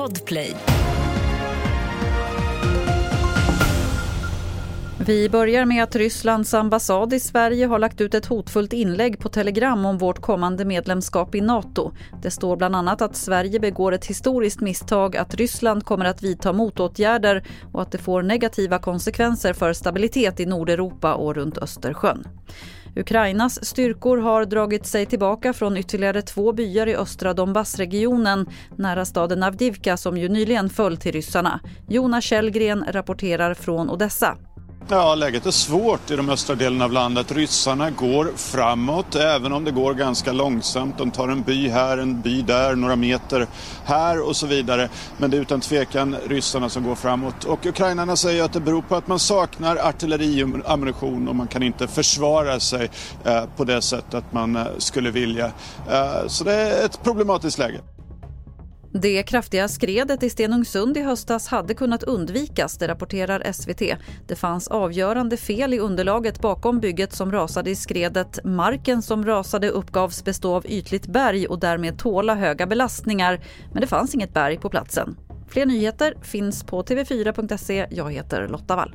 Podplay. Vi börjar med att Rysslands ambassad i Sverige har lagt ut ett hotfullt inlägg på Telegram om vårt kommande medlemskap i Nato. Det står bland annat att Sverige begår ett historiskt misstag, att Ryssland kommer att vidta motåtgärder och att det får negativa konsekvenser för stabilitet i Nordeuropa och runt Östersjön. Ukrainas styrkor har dragit sig tillbaka från ytterligare två byar i östra Donbassregionen nära staden Avdivka som ju nyligen föll till ryssarna. Jonas Källgren rapporterar från Odessa. Ja, läget är svårt i de östra delarna av landet. Ryssarna går framåt, även om det går ganska långsamt. De tar en by här, en by där, några meter här och så vidare. Men det är utan tvekan ryssarna som går framåt. Och ukrainarna säger att det beror på att man saknar artilleriammunition och man kan inte försvara sig eh, på det sättet man eh, skulle vilja. Eh, så det är ett problematiskt läge. Det kraftiga skredet i Stenungsund i höstas hade kunnat undvikas, det rapporterar SVT. Det fanns avgörande fel i underlaget bakom bygget som rasade i skredet. Marken som rasade uppgavs bestå av ytligt berg och därmed tåla höga belastningar, men det fanns inget berg på platsen. Fler nyheter finns på tv4.se. Jag heter Lotta Wall.